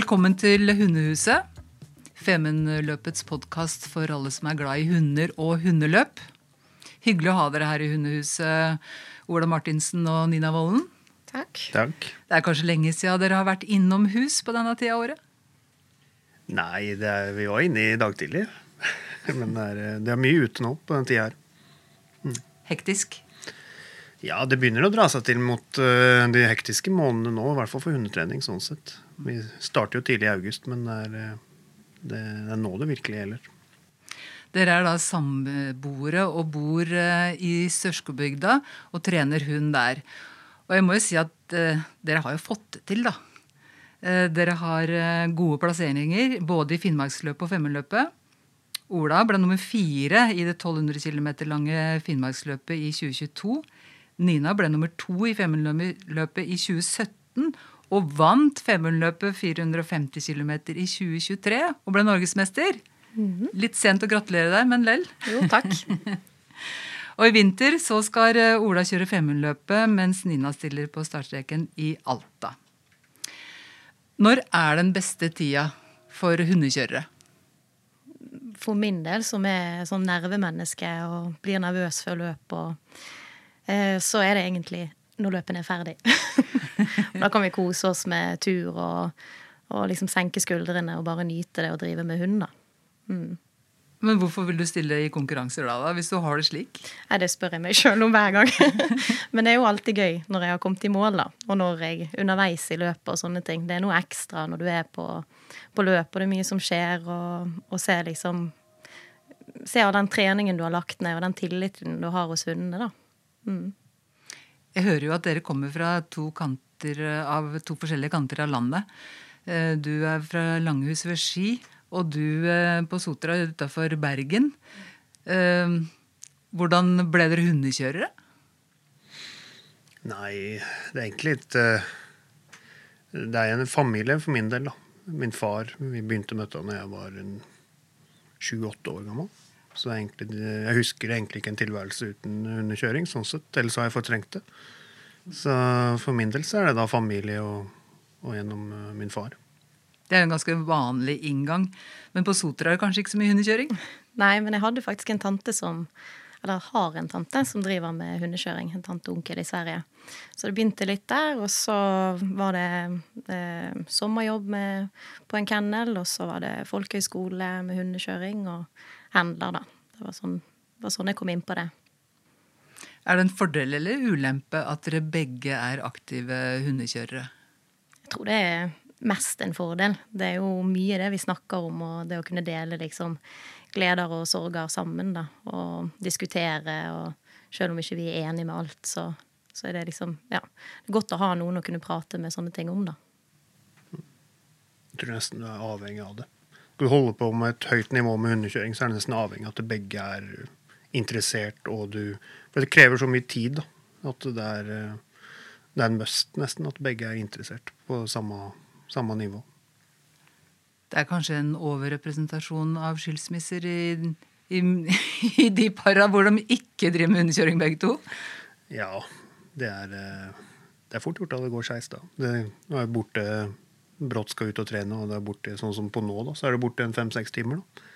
Velkommen til Hundehuset. Femundløpets podkast for alle som er glad i hunder og hundeløp. Hyggelig å ha dere her i Hundehuset, Ola Martinsen og Nina Vollen. Takk. Takk. Det er kanskje lenge siden dere har vært innom hus på denne tida av året? Nei, det er, vi var inne i dag tidlig. Men det er, det er mye ute nå på den tida her. Hektisk. Ja, det begynner å dra seg til mot uh, de hektiske månedene nå, i hvert fall for hundetrening. sånn sett. Vi starter jo tidlig i august, men det er, uh, det, er nå det virkelig gjelder. Dere er da samboere og bor uh, i Sørskobygda og trener hund der. Og jeg må jo si at dere har jo fått det til, da. dere har gode plasseringer både i Finnmarksløpet og Femundløpet. Ola ble nummer fire i det 1200 km lange Finnmarksløpet i 2022. Nina ble nummer to i Femundløpet i 2017 og vant Femundløpet 450 km i 2023 og ble norgesmester. Litt sent å gratulere deg, men lell. Jo, takk. og i vinter så skal Ola kjøre Femundløpet, mens Nina stiller på startstreken i Alta. Når er den beste tida for hundekjørere? For min del, som er sånn nervemenneske og blir nervøs før løp, og, eh, så er det egentlig når løpene er ferdig. da kan vi kose oss med tur og, og liksom senke skuldrene og bare nyte det å drive med hund. da. Mm. Men hvorfor vil du stille i konkurranser da, da hvis du har det slik? Nei, Det spør jeg meg sjøl om hver gang. Men det er jo alltid gøy når jeg har kommet i mål, da. Og når jeg underveis i løpet og sånne ting. Det er noe ekstra når du er på, på løp, og det er mye som skjer, og, og ser liksom Ser den treningen du har lagt ned, og den tilliten du har hos hundene, da. Mm. Jeg hører jo at dere kommer fra to, kanter av, to forskjellige kanter av landet. Du er fra Langhus ved Ski, og du på Sotra utafor Bergen. Hvordan ble dere hundekjørere? Nei, det er egentlig ikke Det er en familie for min del, da. Min far Vi begynte med dette da jeg var sju-åtte år gammel. Så egentlig, jeg husker egentlig ikke en tilværelse uten hundekjøring, sånn sett. Ellers har jeg fortrengt det. Så for min del så er det da familie og, og gjennom min far. Det er en ganske vanlig inngang. Men på Sotra er det kanskje ikke så mye hundekjøring? Nei, men jeg hadde faktisk en tante som eller har en tante som driver med hundekjøring. En tante og onkel i Sverige. Så det begynte litt der, og så var det eh, sommerjobb med, på en kennel, og så var det folkehøyskole med hundekjøring og handler, da. Det var sånn, var sånn jeg kom inn på det. Er det en fordel eller ulempe at dere begge er aktive hundekjørere? Jeg tror det er mest en fordel. Det er jo mye det vi snakker om, og det å kunne dele liksom gleder og sorger sammen, da. Og diskutere, og selv om ikke vi er enige med alt, så, så er det liksom Ja. Det er godt å ha noen å kunne prate med sånne ting om, da. Jeg tror nesten du er avhengig av det. Skal du holde på med et høyt nivå med hundekjøring, så er det nesten avhengig av at begge er interessert, og du For det krever så mye tid, da. At det er, det er en must, nesten, at begge er interessert på samme, samme nivå. Det er kanskje en overrepresentasjon av skilsmisser i, i, i de para hvor de ikke driver med hundekjøring, begge to? Ja, det er, det er fort gjort at det går skeis, da. Det er borte brått skal ut og trene, og det er borte sånn som på nå, da, så er det borte en fem-seks timer. Da.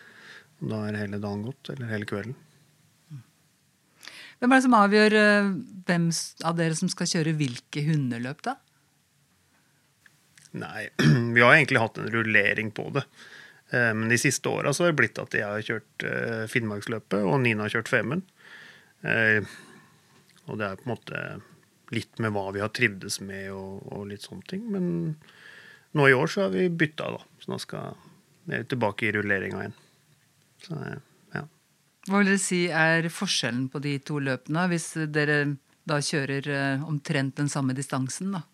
Da er hele dagen gått, eller hele kvelden. Hvem er det som avgjør hvem av dere som skal kjøre hvilke hundeløp, da? Nei, vi har egentlig hatt en rullering på det. Men de siste åra har det blitt at jeg har kjørt Finnmarksløpet, og Nina har kjørt Femund. Og det er på en måte litt med hva vi har trivdes med og, og litt sånne ting. Men nå i år så har vi bytta, da. Så nå skal vi tilbake i rulleringa igjen. Så. Hva vil dere si er forskjellen på de to løpene, hvis dere da kjører omtrent den samme distansen, da?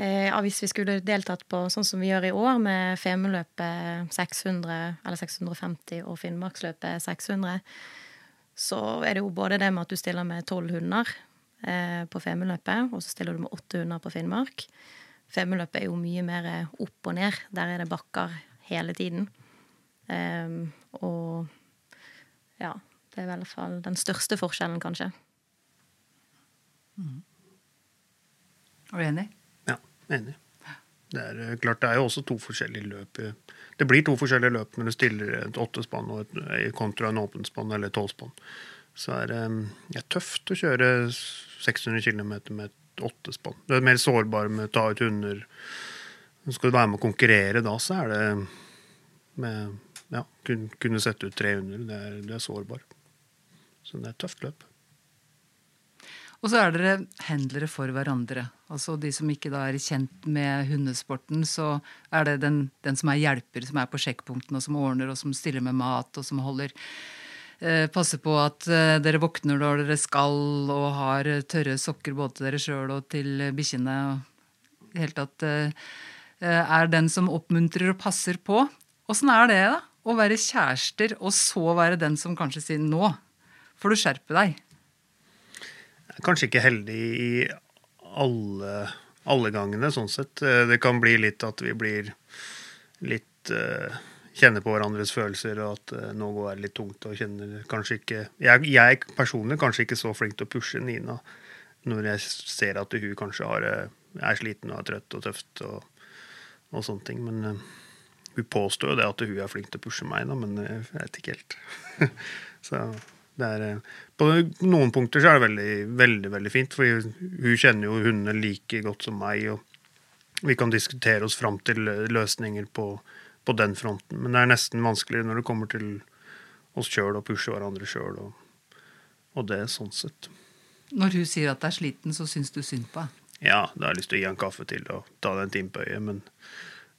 Ja, hvis vi skulle deltatt på sånn som vi gjør i år, med Femundløpet 600 eller 650 og Finnmarksløpet 600, så er det jo både det med at du stiller med tolv hunder eh, på Femundløpet, og så stiller du med åtte hunder på Finnmark. Femundløpet er jo mye mer opp og ned. Der er det bakker hele tiden. Um, og ja, det er i hvert fall den største forskjellen, kanskje. Mm. Er du enig? Ja, enig. Det er eh, klart, det er jo også to forskjellige løp. Det blir to forskjellige løp når du stiller et åttespann og et, kontra en åpenspann eller et tolvspann. Så er det, det er tøft å kjøre 600 km med et åttespann. Du er mer sårbar med å ta ut hunder. Skal du være med å konkurrere da, så er det med ja, kunne sette ut 300. Det er, det er sårbar. Så det er et tøft løp. Og så er dere handlere for hverandre. Altså De som ikke da er kjent med hundesporten, så er det den, den som er hjelper, som er på sjekkpunktene, og som ordner, og som stiller med mat, og som holder eh, Passer på at eh, dere våkner når dere skal, og har tørre sokker både til dere sjøl og til bikkjene. Helt at tatt eh, er den som oppmuntrer og passer på. Åssen er det, da? Å være kjærester, og så være den som kanskje sier 'nå får du skjerpe deg' kanskje ikke heldig i alle, alle, gangene, sånn sett. Eh, det kan bli litt at vi blir litt uh, Kjenner på hverandres følelser, og at uh, nå går det litt tungt. og kjenner kanskje ikke jeg, jeg personlig kanskje ikke så flink til å pushe Nina når jeg ser at hun kanskje har, er sliten og er trøtt og tøft og, og sånne ting. Men uh, hun påstår jo det at hun er flink til å pushe meg, da, men jeg vet ikke helt. så det er, eh, på noen punkter så er det veldig, veldig veldig fint, for hun kjenner jo hundene like godt som meg. og Vi kan diskutere oss fram til løsninger på, på, den fronten. Men det er nesten vanskeligere når det kommer til oss sjøl og pushe hverandre sjøl. Og, og, det sånn sett. Når hun sier at det er sliten, så syns du synd på henne? Ja, da har jeg lyst til å gi henne kaffe til og ta den time på øyet, men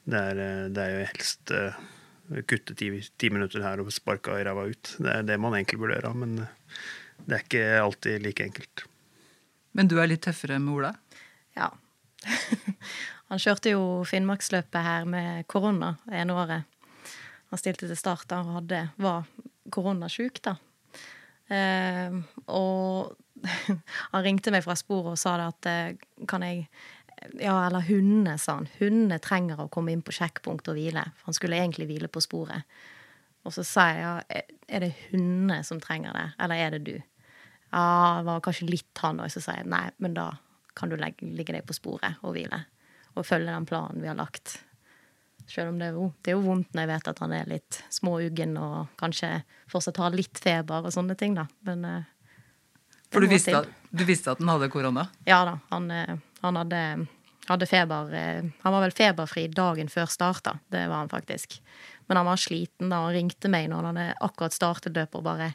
det er, eh, det er jo helst uh, kutte ti, ti, minutter her og sparka ræva ut. Det er det man egentlig burde gjøre, men eh, det er ikke alltid like enkelt. Men du er litt tøffere med Ola? Ja. Han kjørte jo Finnmarksløpet her med korona ene året. Han stilte til start da og hadde, var koronasjuk, da. Eh, og han ringte meg fra sporet og sa det at eh, kan jeg ja, eller hundene, sa han. Hundene trenger å komme inn på sjekkpunkt og hvile. For han skulle egentlig hvile på sporet. Og så sa jeg ja, er det hundene som trenger det, eller er det du? Ja, det var kanskje litt han òg. Så sa jeg nei, men da kan du legge, ligge deg på sporet og hvile. Og følge den planen vi har lagt. Selv om det er, jo, det er jo vondt når jeg vet at han er litt småuggen og kanskje fortsatt har litt feber og sånne ting, da. Men eh, For du visste, at, du visste, at, han hadde korona? Ja da. Han eh, han hadde, hadde feber eh, Han var vel feberfri dagen før starta. Det var han faktisk. Men han var sliten da han ringte meg når han hadde akkurat startet løpet og bare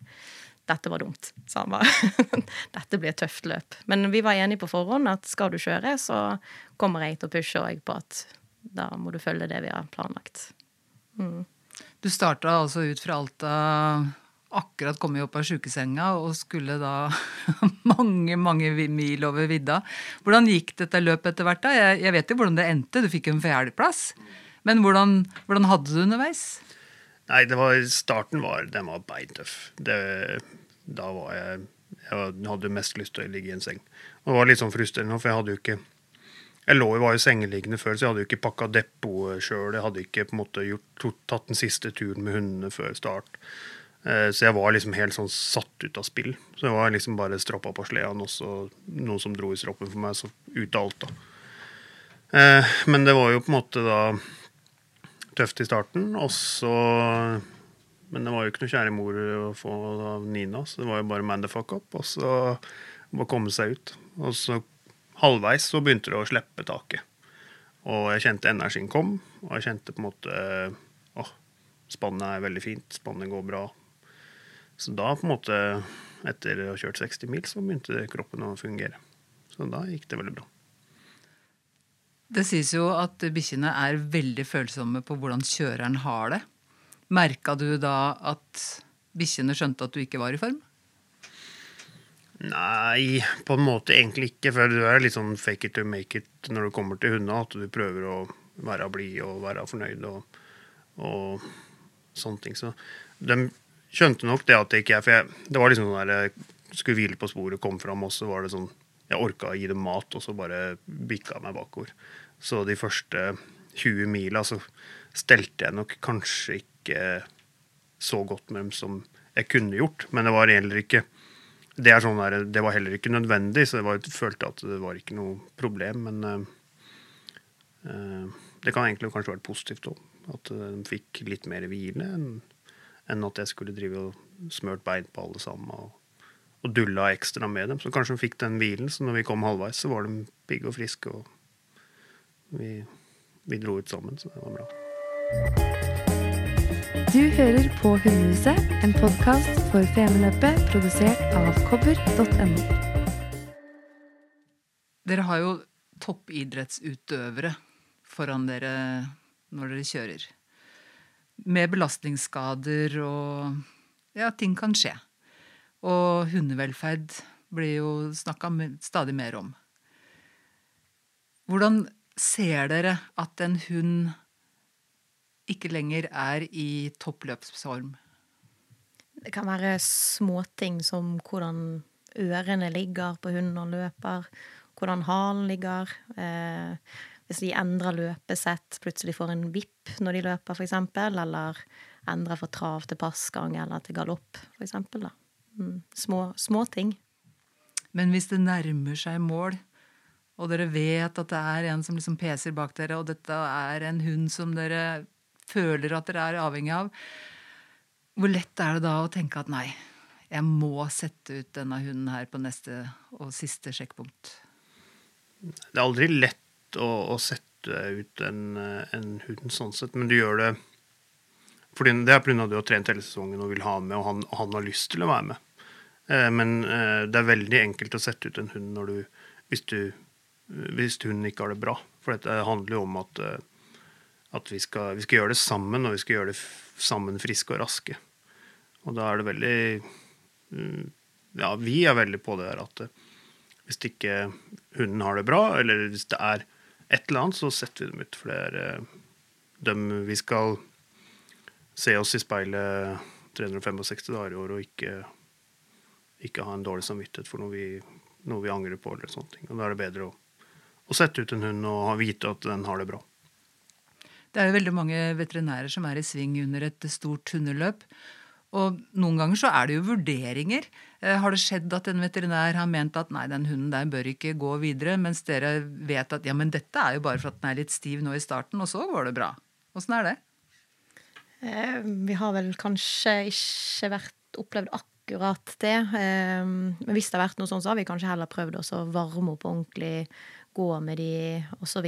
dette var dumt. Så han bare Dette blir et tøft løp. Men vi var enige på forhånd at skal du kjøre, så kommer jeg til å pushe òg på at da må du følge det vi har planlagt. Mm. Du starta altså ut fra Alta akkurat kommet opp av sjukesenga og skulle da mange mange mil over vidda. Hvordan gikk dette løpet etter hvert? da? Jeg, jeg vet jo hvordan det endte, du fikk en fjerdeplass. Men hvordan, hvordan, hadde du underveis? Nei, det var, Starten var, den var beintøff. Da var jeg Jeg hadde mest lyst til å ligge i en seng. Og det var litt sånn frustrerende, for jeg hadde jo ikke jeg lå, var jo sengeliggende før, så jeg hadde jo ikke pakka depotet sjøl. Jeg hadde ikke på en måte gjort, tatt den siste turen med hundene før start. Eh, så jeg var liksom helt sånn satt ut av spill. Så jeg var liksom bare stroppa på sleden, og så noen som dro i stroppen for meg, så ut av alt, da. Eh, men det var jo på en måte da tøft i starten, og så Men det var jo ikke noe kjære mor å få av Nina, så det var jo bare man the fuck up, og så bare komme seg ut. Og så halvveis så begynte det å slippe taket. Og jeg kjente energien kom, og jeg kjente på en måte åh, spannet er veldig fint, spannet går bra, så da, på en måte, etter å ha kjørt 60 mil, så begynte kroppen å fungere. Så da gikk det veldig bra. Det sies jo at bikkjene er veldig følsomme på hvordan kjøreren har det. Merka du da at bikkjene skjønte at du ikke var i form? Nei, på en måte egentlig ikke. For du er litt sånn fake it to make it når du kommer til hundene. At du prøver å være blid og være fornøyd og, og sånne ting. Så de skjønte nok det at det ikke er For jeg, det var liksom sånn der jeg skulle hvile på sporet, kom fram, og så var det sånn Jeg orka å gi dem mat, og så bare bikka meg bakover. Så de første 20 mila så stelte jeg nok kanskje ikke så godt med dem som jeg kunne gjort. Men det var heller ikke det, sånn der, det var heller ikke nødvendig, så jeg følte at det var ikke noe problem. Men uh, det kan egentlig kanskje vært positivt òg. At de fikk litt mer hvile enn enn at jeg skulle drive og smørt bein på alle sammen og, og dulla ekstra med dem. Så kanskje de fikk den hvilen, så når vi kom halvveis, så var de pigge og friske. Og vi, vi dro ut sammen, så det var bra. Du hører på Hundehuset, en podkast for Femundløpet produsert av kobber.no. Dere har jo toppidrettsutøvere foran dere når dere kjører med belastningsskader og Ja, ting kan skje. Og hundevelferd blir jo snakka stadig mer om. Hvordan ser dere at en hund ikke lenger er i toppløpsform? Det kan være småting som hvordan ørene ligger på hunden når den løper, hvordan halen ligger. Eh, hvis de endrer løpesett, plutselig får en vipp når de løper, f.eks., eller endrer fra trav til passgang eller til galopp, f.eks. Mm. Små, små ting. Men hvis det nærmer seg mål, og dere vet at det er en som liksom peser bak dere, og dette er en hund som dere føler at dere er avhengig av, hvor lett er det da å tenke at nei, jeg må sette ut denne hunden her på neste og siste sjekkpunkt? Det er aldri lett å, å sette ut en, en, hund sånn sett, men du gjør det fordi Det er pga. at du har trent hele sesongen og vil ha med, og han, han har lyst til å være med. Eh, men eh, det er veldig enkelt å sette ut en hund du, hvis, du, hvis hunden ikke har det bra. For dette handler jo om at, eh, at vi, skal, vi, skal, gjøre det sammen, og vi skal gjøre det sammen friske og raske. Og da er det veldig mm, Ja, vi er veldig på det der at hvis ikke hunden har det bra, eller hvis det er et eller annet, så setter vi dem ut. For det er eh, dem vi skal se oss i speilet 365 dager i år og ikke, ikke ha en dårlig samvittighet for noe vi, noe vi, angrer på. eller sånne ting. Og Da er det bedre å, å sette ut en hund og vite at den har det bra. Det er jo veldig mange veterinærer som er i sving under et stort hundeløp. Og noen ganger så er det jo vurderinger. Eh, har det skjedd at en veterinær har ment at nei, den hunden der bør ikke gå videre, mens dere vet at ja, men dette er jo bare for at den er litt stiv nå i starten, og så går det bra? Åssen er det? Eh, vi har vel kanskje ikke vært, opplevd akkurat det. Eh, men hvis det har vært noe sånn, så har vi kanskje heller prøvd å varme opp ordentlig, gå med de osv.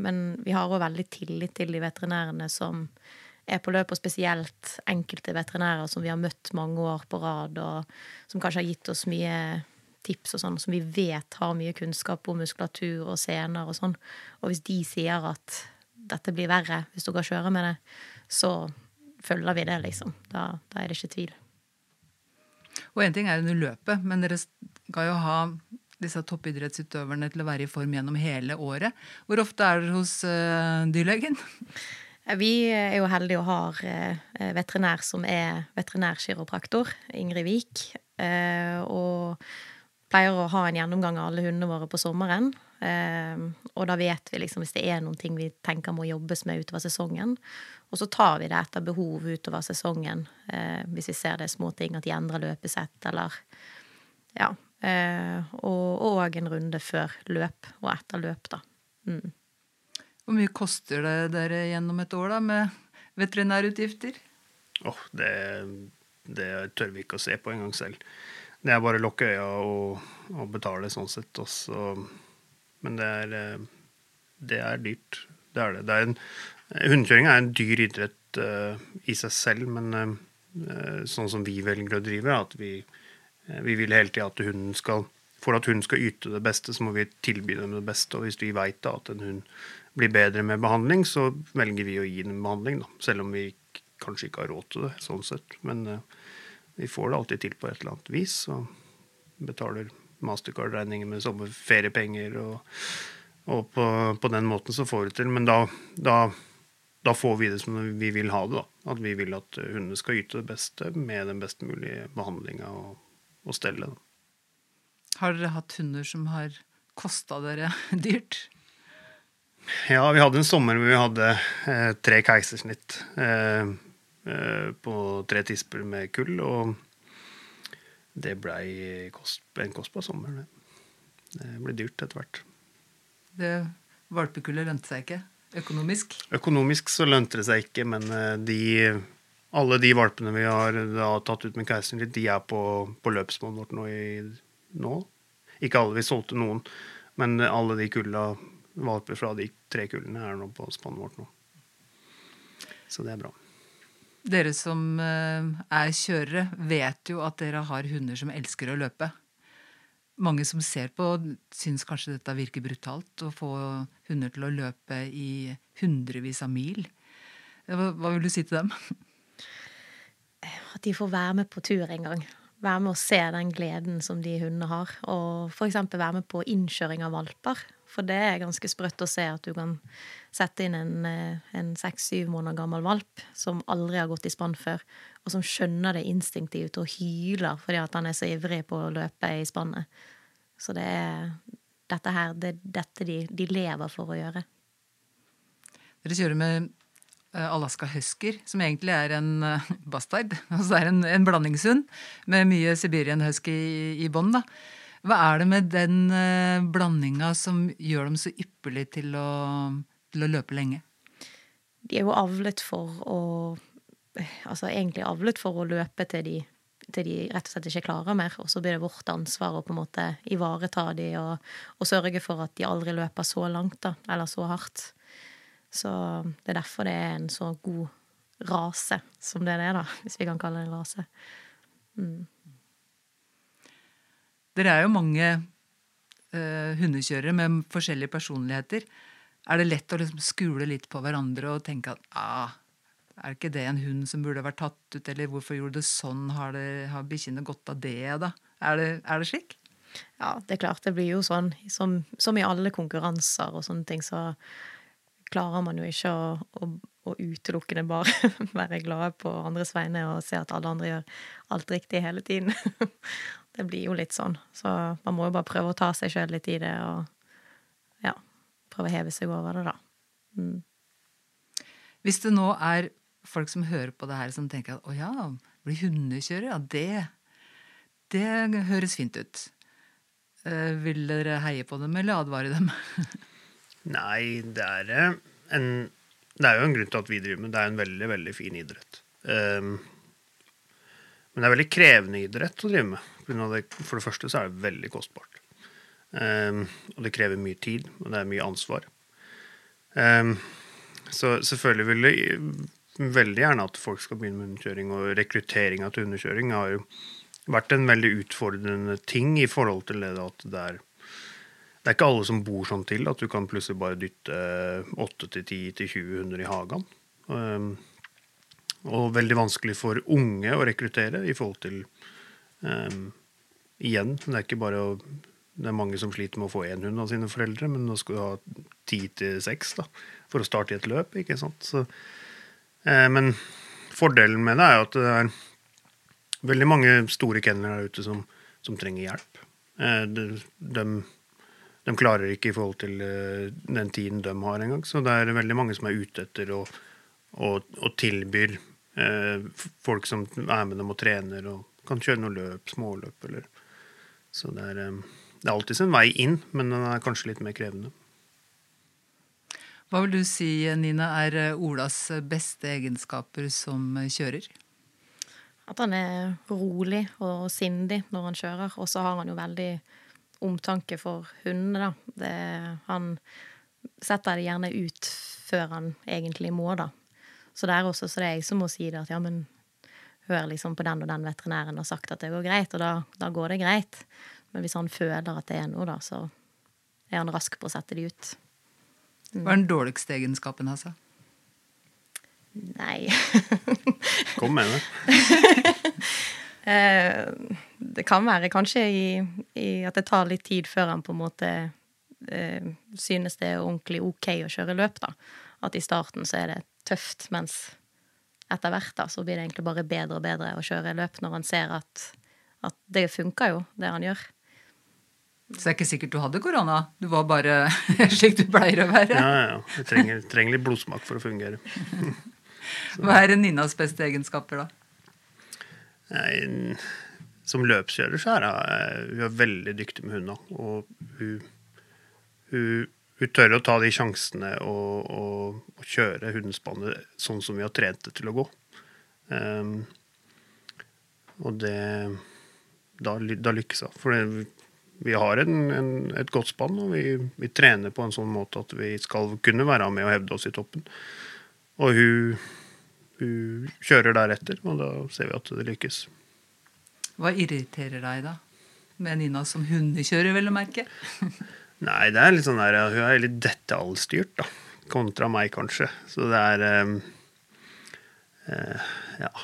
Men vi har òg veldig tillit til de veterinærene som er på løp, og spesielt enkelte veterinærer som vi har møtt mange år på rad, og som kanskje har gitt oss mye tips og sånn, som vi vet har mye kunnskap om muskulatur og sener og sånn. Og hvis de sier at dette blir verre hvis dere kjører med det, så følger vi det, liksom. Da, da er det ikke tvil. Og én ting er under løpet, men dere skal jo ha disse toppidrettsutøverne til å være i form gjennom hele året. Hvor ofte er dere hos uh, dyrlegen? Vi er jo heldige og har eh, veterinær som er veterinærkiropraktor, Ingrid Vik. Eh, og pleier å ha en gjennomgang av alle hundene våre på sommeren. Eh, og da vet vi liksom hvis det er noen ting vi tenker må jobbes med utover sesongen. Og så tar vi det etter behov utover sesongen, hvis vi ser det er små ting, at de endrer løpesett eller Ja. og, og en runde før løp og etter løp, da. Mm. Hvor mye koster det dere gjennom et år da, med veterinærutgifter? Oh, det, det, tør vi ikke å se på engang selv. Det er bare å lukke øya og, og, betale sånn sett. Også. Men det er, det er dyrt. Det er det. det er en, hundekjøring er en dyr idrett uh, i seg selv, men uh, sånn som vi velger å drive, at vi, uh, vi vil hele tida at hunden skal For at hunden skal yte det beste, så må vi tilby dem det beste. Og hvis vi veit at en hund blir bedre med behandling, så velger vi å gi dem behandling. Da. Selv om vi kanskje ikke har råd til det, sånn sett. Men uh, vi får det alltid til på et eller annet vis. Og betaler mastercard-regninger med samme feriepenger. Og, og på, på, den måten så får vi det til. Men da, da, da, får vi det som vi vil ha det. da. At vi vil at hundene skal yte det beste med den best mulige behandlinga og, og stellet. Har dere hatt hunder som har kosta dere dyrt? Ja, vi hadde en sommer hvor vi hadde eh, tre keisersnitt eh, eh, på tre tisper med kull, og det blei kost, en kostbar sommer. Det, det ble dyrt etter hvert. Det Valpekullet lønte seg ikke? økonomisk? Økonomisk så lønte det seg ikke, men eh, de, alle de valpene vi har da, tatt ut med keisersnitt, de er på, på løpsmålet vårt nå, i, nå. Ikke alle, vi solgte noen, men alle de kulla valper fra de tre kullene er nå på spannet vårt nå. Så det er bra. Dere som eh, er kjørere, vet jo at dere har hunder som elsker å løpe. Mange som ser på, syns kanskje dette virker brutalt, å få hunder til å løpe i hundrevis av mil. Hva, hva vil du si til dem? At de får være med på tur en gang. Være med å se den gleden som de hundene har. Og f.eks. være med på innkjøring av valper. For det er ganske sprøtt å se at du kan sette inn en seks-syv måneder gammel valp som aldri har gått i spann før, og som skjønner det instinktivt og hyler fordi at han er så ivrig på å løpe i spannet. Så det er dette her det er dette de, de lever for å gjøre. Dere kjører med eh, Alaska Husker, som egentlig er en uh, bastard. Altså en, en blandingshund med mye Siberian husky i, i bånn. Hva er det med den uh, blandinga som gjør dem så ypperlig til å, til å løpe lenge? De er jo avlet for å Altså egentlig avlet for å løpe til de, til de rett og slett ikke klarer mer. Og så blir det vårt ansvar å på en måte ivareta de og, og sørge for at de aldri løper så langt, da, eller så hardt. Så det er derfor det er en så god rase som det er, da, hvis vi kan kalle det en rase. Mm. Dere er jo mange uh, hundekjørere med forskjellige personligheter. Er det lett å liksom skule litt på hverandre og tenke at ah, er ikke det en hund som burde vært tatt ut, eller hvorfor gjorde det sånn, har, det, har bikkjene godt av det, da? Er det, er det, slik? Ja, det er klart. Det blir jo sånn. Som, som, i alle konkurranser og sånne ting, så klarer man jo ikke å, å, å utelukkende bare være glade på andres vegne og se at alle andre gjør alt riktig hele tiden. det blir jo litt sånn. Så man må jo bare prøve å ta seg sjøl litt i det, og ja, prøve å heve seg over det, da. Mm. Hvis det nå er folk som hører på det her, som tenker at å ja, bli hundekjører, ja, det, det høres fint ut. Uh, vil dere heie på dem eller advare dem? Nei, det er, eh, en, det er jo en grunn til at vi driver med det. er en veldig, veldig fin idrett. Um, men det er veldig krevende idrett å drive med. For det første så er det veldig kostbart. Um, og det krever mye tid, og det er mye ansvar. Um, så selvfølgelig vil det veldig gjerne at folk skal begynne med underkjøring, og rekrutteringa til underkjøring har jo vært en veldig utfordrende ting i forhold til det at det er det er ikke alle som bor sånn til at du kan plutselig bare dytte 8-10-20 hunder i hagen. Um, og veldig vanskelig for unge å rekruttere i forhold til um, Igjen, det er ikke bare å det er mange som sliter med å få én hund av sine foreldre, men nå skal du ha ti til seks for å starte i et løp. ikke sant? Så, eh, men fordelen med det er jo at det er veldig mange store kennelere der ute som, som trenger hjelp. Eh, de, de, de, klarer ikke i forhold til eh, den tiden de har engang. Så det er veldig mange som er ute etter og, og, og tilbyr folk som er med dem og trener og kan kjøre noe løp, småløp eller Så det er eh, det er alltid sin vei inn, men den er kanskje litt mer krevende. Hva vil du si, Nina, er eh, Olas beste egenskaper som kjører? At han er rolig og sindig når han kjører. Og så har han jo veldig omtanke for hundene, da. Det, han setter det gjerne ut før han egentlig må, da. Så det er også så det er jeg som må si det, at ja, men hør liksom på den og den veterinæren har sagt at det går greit, og da, da går det greit. Men hvis han føler at det er noe, da, så er han rask på å sette de ut. Mm. Hva er den dårligste egenskapen hans? Nei Kom med det. Eh, det kan være kanskje i, i, at det tar litt tid før han på en måte eh, synes det er ordentlig OK å kjøre løp. da. At i starten så er det tøft, mens etter hvert da, så blir det egentlig bare bedre og bedre å kjøre løp når han ser at, at det funker jo, det han gjør. Så det er ikke sikkert du hadde korona. Du var bare slik du pleier å være. Ja, ja. Du trenger, trenger litt blodsmak for å fungere. Hva er Ninas beste egenskaper, da? Nei, som løpskjører så er hun veldig dyktig med hunder. Og hun, hun hun tør å ta de sjansene og, og, og kjøre hundespannet sånn som vi har trent det til å gå. Um, og det Da, da lykkes hun. For det, vi har en, en, et godt spann, og vi, vi, trener på en sånn måte at vi skal kunne være med og hevde oss i toppen. Og hun, hun kjører deretter, og da ser vi at det lykkes. Hva irriterer deg, da? Med Nina som hundekjører, vel å merke? Nei, det er litt sånn der, hun er litt detaljstyrt, da. Kontra meg, kanskje. Så det er um, uh, Ja.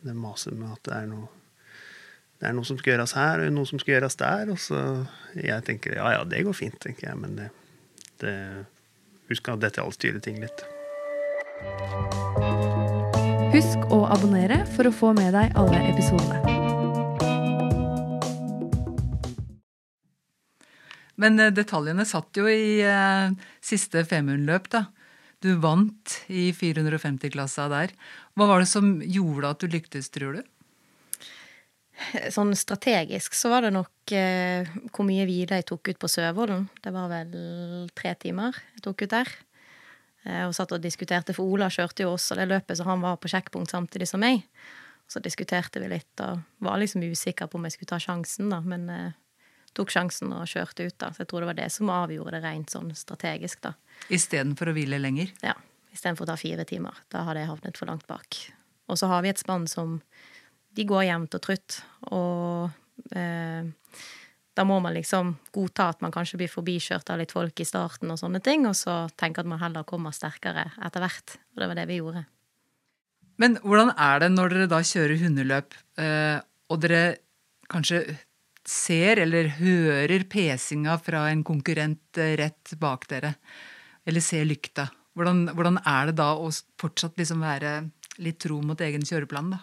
Det maser med at det er noe det er noe som skal gjøres her, og noe som skal gjøres der. Og så jeg tenker ja, ja, det går fint, tenker jeg. Men det, det Husk å detaljstyre ting litt. Husk å abonnere for å få med deg alle episodene. Men eh, detaljene satt jo i eh, siste Femundløp, da. Du vant i 450-klassa der. Hva var det som gjorde at du lyktes, tror du? Sånn strategisk så var det nok eh, hvor mye hvile jeg tok ut på Søvollen. Det var vel tre timer jeg tok ut der. Eh, og satt og diskuterte, for Ola kjørte jo også det løpet, så han var på sjekkpunkt samtidig som meg. Så diskuterte vi litt og var liksom usikker på om jeg skulle ta sjansen, da. Men eh, tok sjansen og kjørte ut. da. Så jeg tror det var det som avgjorde det rent sånn strategisk. da. Istedenfor å hvile lenger? Ja. Istedenfor å ta fire timer. Da hadde jeg havnet for langt bak. Og så har vi et spann som De går jevnt og trutt. Og eh, da må man liksom godta at man kanskje blir forbikjørt av litt folk i starten, og sånne ting, og så tenke at man heller kommer sterkere etter hvert. Og det var det vi gjorde. Men hvordan er det når dere da kjører hundeløp, eh, og dere kanskje ser eller hører pesinga fra en konkurrent eh, rett bak dere, eller ser lykta, hvordan, hvordan er det da å fortsatt liksom være litt tro mot egen kjøreplan, da?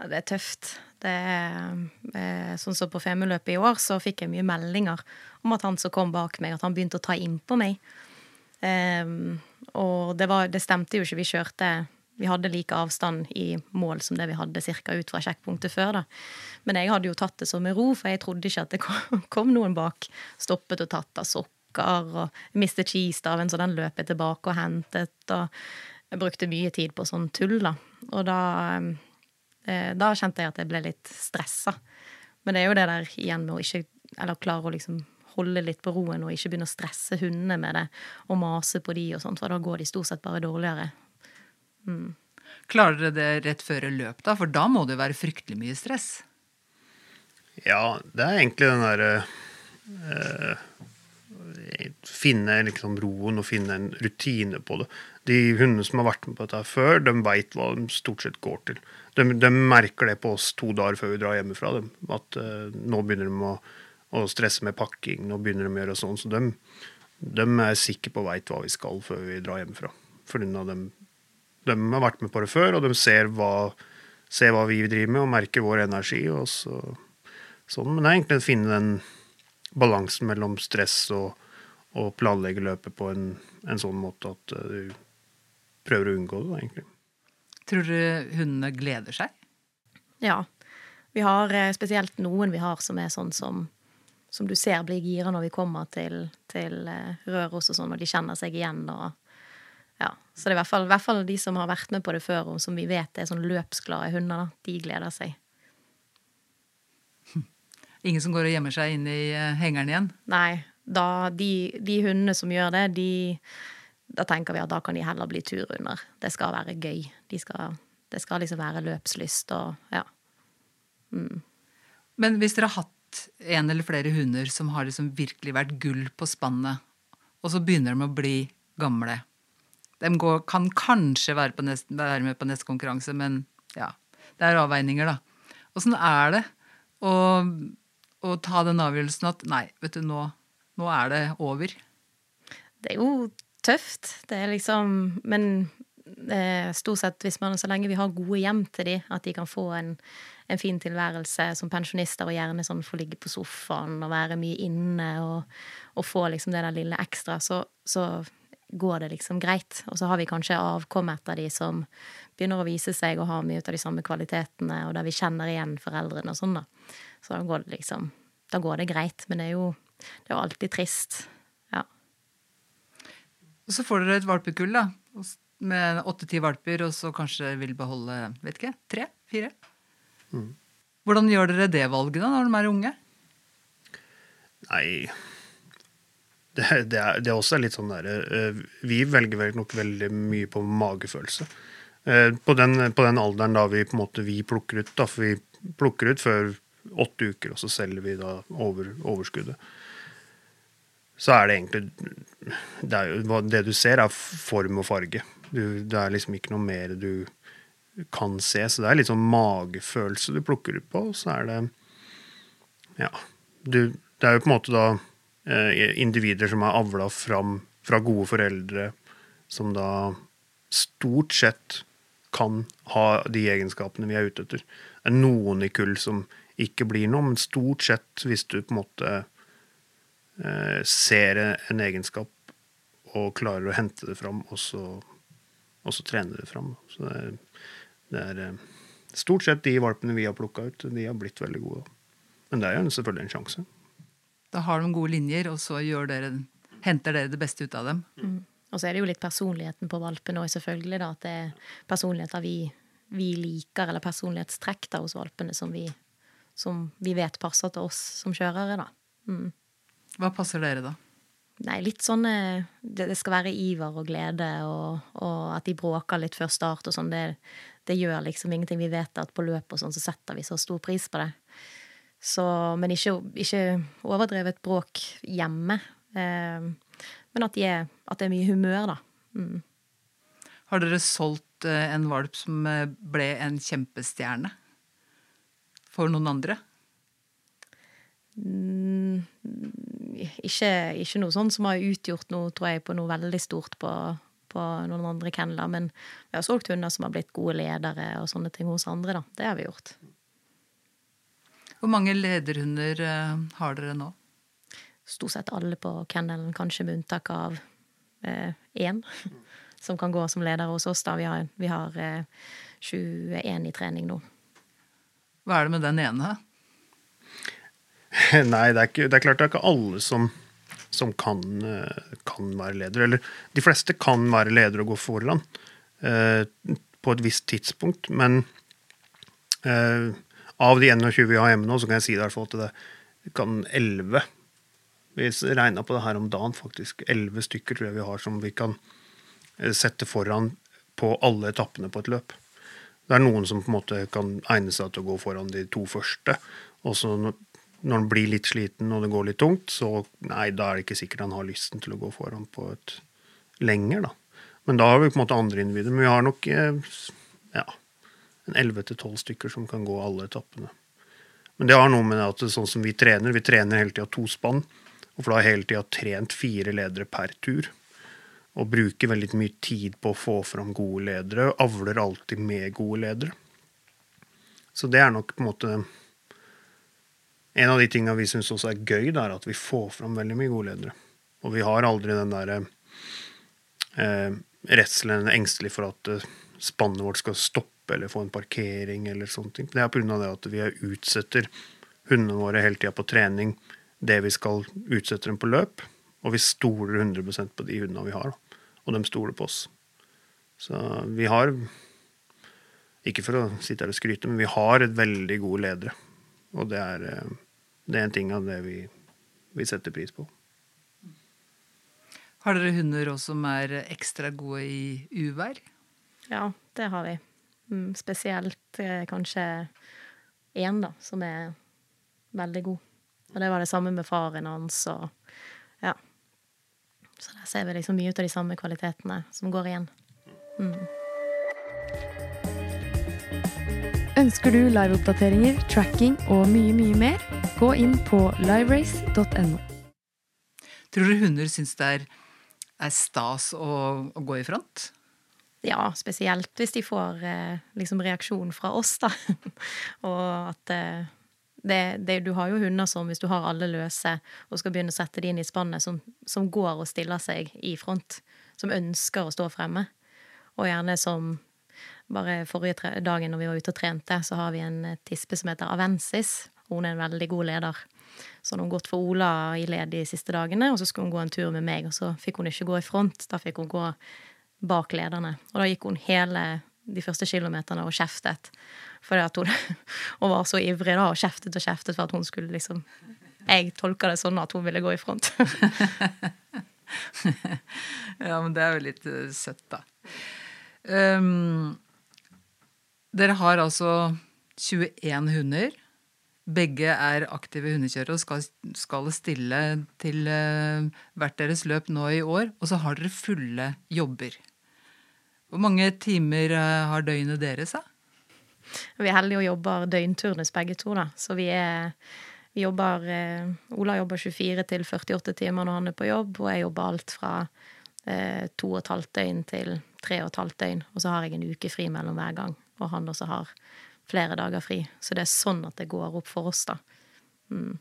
Ja, det er tøft. Det er, eh, sånn som på Femundløpet i år, så fikk jeg mye meldinger om at han som kom bak meg, at han begynte å ta innpå meg. Um, og det, var, det stemte jo ikke. Vi kjørte vi hadde like avstand i mål som det vi hadde cirka ut fra sjekkpunktet før. da. Men jeg hadde jo tatt det så med ro, for jeg trodde ikke at det kom noen bak. Stoppet og tatt av sokker, og mistet skistaven, så den løp jeg tilbake og hentet. og Jeg brukte mye tid på sånn tull, da. Og da, eh, da kjente jeg at jeg ble litt stressa. Men det er jo det der igjen med å ikke Eller klare å liksom holde litt på roen og ikke begynne å stresse hundene med det og mase på de og sånt, for da går de stort sett bare dårligere. Klarer dere det rett før løp, da? For da må det jo være fryktelig mye stress? Ja, det er egentlig den derre eh, Finne liksom roen og finne en rutine på det. De hundene som har vært med på dette før, de veit hva de stort sett går til. De, de, merker det på oss to dager før vi drar hjemmefra. Dem, at eh, nå begynner de å, å, stresse med pakking, nå begynner de å gjøre sånn. Så de, de er sikre på veit hva vi skal før vi drar hjemmefra. For de de har vært med på det før, og de ser hva, ser hva vi driver med, og merker vår energi. og så, sånn. Men det er egentlig å finne den balansen mellom stress og, og planlegge løpet på en, en, sånn måte at eh, du prøver å unngå det, egentlig. Tror du hundene gleder seg? Ja. Vi har eh, spesielt noen vi har som er sånn som som du ser blir gira når vi kommer til, til eh, Røros og sånn, og de kjenner seg igjen og ja, Så det er i hvert, fall, i hvert fall de som har vært med på det før, og som vi vet er sånn løpsglade hunder, de gleder seg. Ingen som går og gjemmer seg inn i eh, hengeren igjen? Nei. Da, de, de, hundene som gjør det, de, da tenker vi at da kan de heller bli turhunder. Det skal være gøy. De skal, det skal liksom være løpslyst og ja. Mm. Men hvis dere har hatt en eller flere hunder som har liksom virkelig vært gull på spannet, og så begynner de å bli gamle, de går, kan kanskje være, neste, være, med på neste konkurranse, men ja, det er avveininger, da. Åssen er det å, å, ta den avgjørelsen at nei, vet du, nå, nå er det over? Det er jo tøft. Det er liksom Men eh, stort sett hvis man, så lenge vi har gode hjem til de, at de kan få en, en fin tilværelse som pensjonister, og gjerne sånn få ligge på sofaen og være mye inne og, og få liksom det der lille ekstra, så, så går det liksom greit. Og så har vi kanskje avkom etter de som begynner å vise seg å ha mye av de samme kvalitetene, og der vi kjenner igjen foreldrene og sånn, da. Så da går det liksom Da går det greit. Men det er jo, det er jo alltid trist. Ja. Og så får dere et valpekull da, med åtte-ti valper, og så kanskje vil beholde vet ikke, tre? Fire? Hvordan gjør dere det valget da, når de er unge? Nei det, er- det, også litt sånn derre eh, Vi velger vel nok veldig mye på magefølelse. Eh, På den, på den alderen da vi på en måte vi plukker ut, da, for vi plukker ut før åtte uker, og så selger vi da over, overskuddet. Så er det egentlig det, er jo, det du ser, er form og farge. Du, det er liksom ikke noe mer du kan se. Så det er litt sånn magefølelse du plukker ut på. og Så er det ja, du, det er jo på en måte da individer som er avla fram fra gode foreldre, som da stort sett kan ha de egenskapene vi er ute etter. Det er noen i kull som ikke blir noe, men stort sett, hvis du på en måte eh, ser en egenskap og klarer å hente det fram, og så, og så trene det fram. Så det er, det er eh, stort sett de valpene vi har plukka ut, de har blitt veldig gode. Men det er jo selvfølgelig en sjanse. Da har de gode linjer, og så dere, henter dere det beste ut av dem. Og så er det jo litt personligheten på valpen òg, selvfølgelig. da, At det er personligheter vi, vi liker, eller personlighetstrekk da hos valpene som vi, som vi vet passer til oss som kjørere, da. Mm. Hva passer dere da? Nei, litt sånn eh, Det, det skal være iver og glede, og, og at de bråker litt før start og sånn. Det, det gjør liksom ingenting. Vi vet at på løp og sånn så setter vi så stor pris på det. Så, men ikke, ikke overdrevet bråk hjemme. Eh, men at, de er, at det er mye humør, da. Mm. Har dere solgt eh, en valp som eh, ble en kjempestjerne for noen andre? Mm, ikke, ikke noe sånt som har utgjort noe, tror jeg, på noe veldig stort på, på noen andre kenneler. Men vi har solgt hunder som har blitt gode ledere og sånne ting hos andre, da. Det har vi gjort. Hvor mange lederhunder eh, har dere nå? Stort sett alle på kennelen, kanskje med unntak av eh. Som kan gå som leder hos oss. da. Vi har, vi har eh, 21 i trening nå. Hva er det med den ene? Nei, det er, ikke, det er klart det er ikke alle som, som kan, eh, kan være leder. Eller de fleste kan være leder og gå foran eh, på et visst tidspunkt. Men eh, av de 21 vi har hjemme nå, så kan jeg si i hvert fall at det kan 11 Vi regna på det her om dagen, faktisk. 11 stykker tror jeg vi har som vi kan eh, sette foran på alle etappene på et løp. Det er noen som på en måte kan egne seg til å gå foran de to første. Og så når han blir litt sliten og det går litt tungt, så nei, da er det ikke sikkert han har lysten til å gå foran på et lenger, da. Men da har vi på en måte andre individer. Men vi har nok eh, ja, 11-12 stykker som kan gå alle etappene. Men det har noe med at det, sånn som vi trener, vi trener hele tida to spann. Og for da har hele tida trent fire ledere per tur. Og bruker veldig mye tid på å få fram gode ledere. Og avler alltid med gode ledere. Så det er nok på en måte en av de tinga vi syns også er gøy, det er at vi får fram veldig mye gode ledere. Og vi har aldri den derre eh, redselen, engstelig for at eh, spannet vårt skal stoppe eller få en parkering eller sånne ting. Det er pga. det at vi utsetter hundene våre hele tida på trening det vi skal utsette dem på løp. Og vi stoler 100 på de hundene vi har, og de stoler på oss. Så vi har Ikke for å sitte her og skryte, men vi har et veldig gode ledere. Og det er, eh, det er en ting av det vi, vi setter pris på. Har dere hunder også som er ekstra gode i uvær? Ja, det har vi. Mm, spesielt eh, kanskje én, da, som er veldig god. Og det var det samme med faren hans og Ja. Så der ser vi liksom mye ut av de samme kvalitetene som går igjen. Ønsker du liveoppdateringer, tracking og mye, mye mer? Gå inn på liverace.no. Tror du hunder syns det er, er stas å, å gå i front? Ja, spesielt hvis de får eh, liksom reaksjon fra oss, da. og at eh, det, det, Du har jo hunder som, hvis du har alle løse og skal begynne å sette de inn i spannet, som, som går og stiller seg i front. Som ønsker å stå fremme. Og gjerne som Bare forrige dagen når vi var ute og trente, så har vi en eh, tispe som heter Avensis. Hun er en veldig god leder. Så hadde hun gått for Ola i led de siste dagene, og så skulle hun gå en tur med meg, og så fikk hun ikke gå i front. Da fikk hun gå bak lederne. Og da gikk hun hele de første kilometerne og kjeftet. For at hun, hun var så ivrig da, og kjeftet og kjeftet for at hun skulle liksom Jeg tolka det sånn at hun ville gå i front. ja, men det er jo litt uh, søtt, da. Um, dere har altså 21 hunder. Begge er aktive hundekjørere og skal, skal stille til uh, hvert deres løp nå i år. Og så har dere fulle jobber. Hvor mange timer uh, har døgnet deres, da? Vi er heldige og jobber døgnturnus begge to, da. Så vi er vi jobber eh, Ola jobber 24 til 48 timer når han er på jobb, og jeg jobber alt fra eh, to og et halvt døgn til tre og et halvt døgn. Og så har jeg en uke fri mellom hver gang, og han også har flere dager fri. Så det er sånn at det går opp for oss, da. Mm.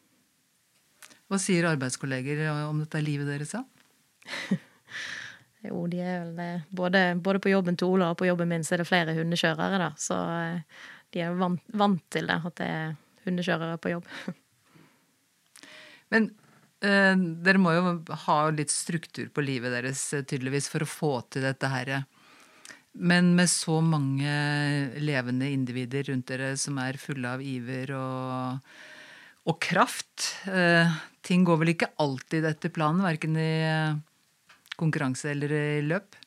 Hva sier arbeidskolleger om dette livet deres, da? jo, de er vel både, både, på jobben til Ola og på jobben min så er det flere hundekjørere, da. Så eh, de er vant, vant til det, at det er hundekjørere på jobb. Men eh, dere må jo ha litt struktur på livet deres eh, tydeligvis for å få til dette her. Men med så mange levende individer rundt dere som er fulle av iver og, og kraft eh, Ting går vel ikke alltid etter planen, verken i konkurranse eller løp.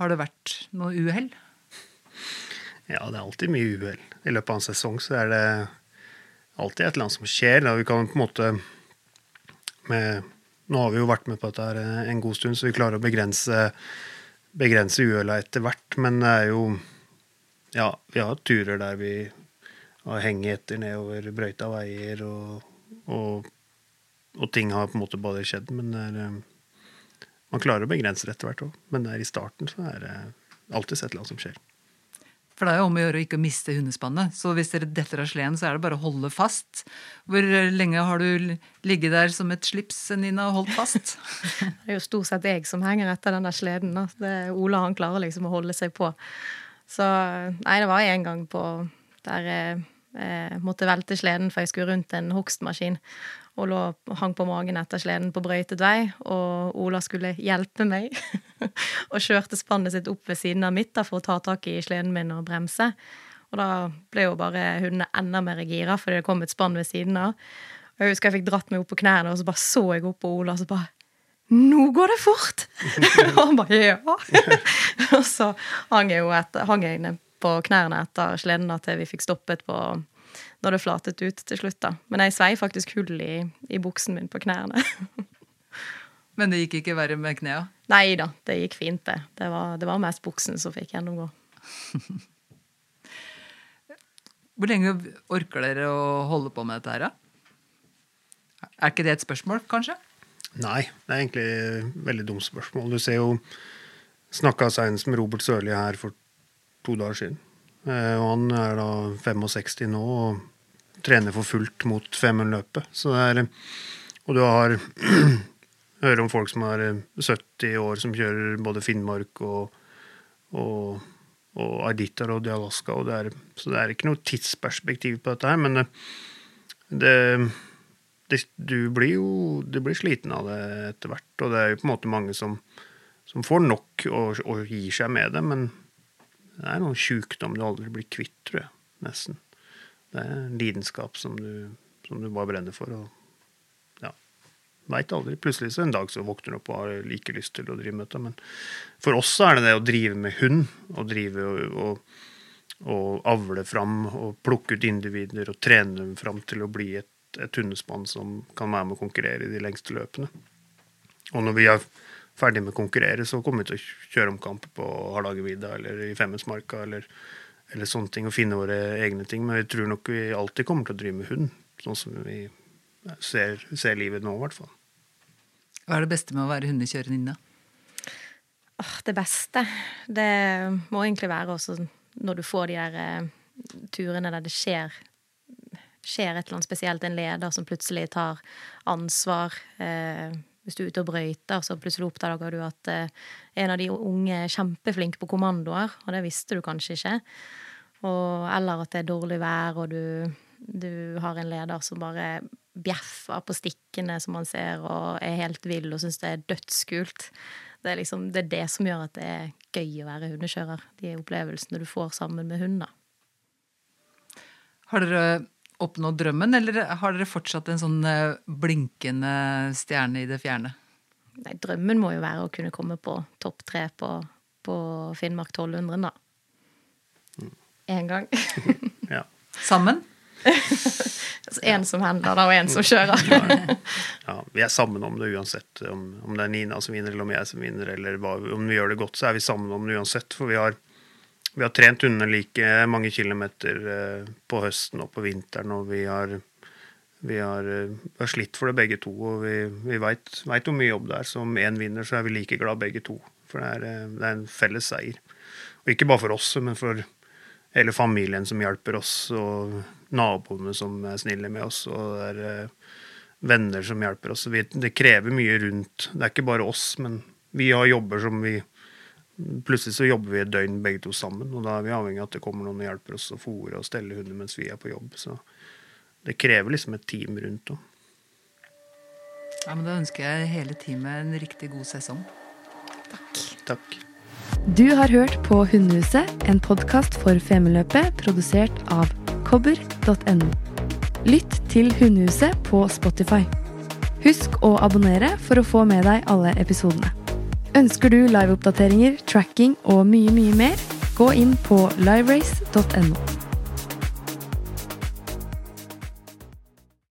Har det vært noe uhell? Ja, det er alltid mye uhell. I løpet av en sesong så er det alltid et eller annet som skjer. Da vi kan på en måte med Nå har vi jo vært med på dette her en god stund, så vi klarer å begrense, begrense uhella etter hvert. Men det er jo Ja, vi har turer der vi har hengt etter nedover brøyta veier, og, og, og, ting har på en måte bare skjedd. Men det er, man klarer å begrense det etter hvert òg. Men det er i starten så er det alltid et eller annet som skjer. For det er jo om å gjøre å ikke miste hundespannet. Så hvis dere detter av sleden, så er det bare å holde fast. Hvor lenge har du ligget der som et slips, Nina, og holdt fast? det er jo stort sett jeg som henger etter den der sleden. Da. Det er Ola han klarer liksom å holde seg på. Så nei, det var en gang på der jeg, jeg måtte velte sleden for jeg skulle rundt en hogstmaskin og lå, hang på magen etter sleden på brøytet vei, og Ola skulle hjelpe meg. og kjørte spannet sitt opp ved siden av mitt da, for å ta tak i sleden min og bremse. Og da ble jo bare hundene enda mer gira, fordi det kom et spann ved siden av. Og jeg husker jeg fikk dratt meg opp på knærne, og så bare så jeg opp på Ola, og så bare nå går det fort! og han bare ja. og så hang jeg jo etter, hang jeg ned på knærne etter sleden til vi fikk stoppet på når det flatet ut til slutt, da. Men jeg svei faktisk hull i, i buksen min på knærne. Men det gikk ikke verre med knærne? Nei da, det gikk fint, det. Det var, det var mest buksen som fikk gjennomgå. Hvor lenge orker dere å holde på med dette her, da? Er ikke det et spørsmål, kanskje? Nei, det er egentlig et veldig dumt spørsmål. Du ser jo Snakka seinest med Robert Sørli her for to dager siden. Eh, og han er da 65 nå og trener for fullt mot Femundløpet. Så Og du har hører om folk som er 70 år, som kjører både Finnmark og, og, og Iditarod i Alaska. Og det er, så det er ikke noe tidsperspektiv på dette her. Men det, det, du blir jo du blir sliten av det etter hvert. Og det er jo på en måte mange som, som får nok og, og gir seg med det. men det er noen sjukdom du aldri blir kvitt, tror jeg. Nesten. Det er en lidenskap som du, som du bare brenner for. og ja, Veit aldri. Plutselig så en dag så våkner du opp og har like lyst til å drive med dette. Men for oss så er det det å drive med hund, og drive og, og, og avle fram og plukke ut individer og trene dem fram til å bli et, et hundespann som kan være med å konkurrere i de lengste løpene. Og når vi har ferdig med å konkurrere, så kommer vi til å kjøre omkamp på Hardangervidda eller i Femundsmarka eller, eller, sånne ting, og finne våre egne ting. Men vi tror nok vi alltid kommer til å drive med hund, sånn som vi ser, ser livet nå, i hvert fall. Hva er det beste med å være hundekjørerinne? Oh, det beste Det må egentlig være også når du får de der eh, turene der det skjer skjer et eller annet spesielt, en leder som plutselig tar ansvar. Eh, hvis du er ute og brøyter, så plutselig oppdager du at eh, en av de unge er kjempeflink på kommandoer, og det visste du kanskje ikke. Og, eller at det er dårlig vær, og du du har en leder som bare bjeffer på stikkene som man ser, og er helt vill og syns det er dødskult. Det er liksom det, er det som gjør at det er gøy å være hundekjører. De opplevelsene du får sammen med hunder. Har dere oppnådd drømmen, eller har dere fortsatt en sånn eh, blinkende stjerne i det fjerne? Nei, drømmen må jo være å kunne komme på topp tre på, på Finnmark 1200, da. Én gang. Ja. Sammen? altså én som handler, da, og en som kjører. ja, vi er sammen om det uansett. Om, om det er Nina som vinner, eller om jeg som vinner, eller hva, om vi gjør det godt, så er vi sammen om det uansett. For vi har, vi har trent hundene like mange kilometer eh, på høsten og på vinteren, og vi har, vi har, eh, vi har slitt for det begge to. Og vi, vi veit hvor mye jobb det er. Så om én vinner, så er vi like glad begge to. For det er, eh, det er en felles seier. Og ikke bare for oss, men for hele familien som hjelper oss, og naboene som er snille med oss, og det er venner som hjelper oss. Det krever mye rundt. Det er ikke bare oss, men vi har jobber som vi Plutselig så jobber vi et døgn begge to sammen, og da er vi avhengig av at det kommer noen og hjelper oss å fôre og stelle hunder mens vi er på jobb. Så det krever liksom et team rundt òg. Ja, men Da ønsker jeg hele teamet en riktig god sesong. Takk. Takk. Du har hørt på Hundehuset, en podkast for Femundløpet produsert av kobber.no. Lytt til Hundehuset på Spotify. Husk å abonnere for å få med deg alle episodene. Ønsker du liveoppdateringer, tracking og mye, mye mer, gå inn på liverace.no.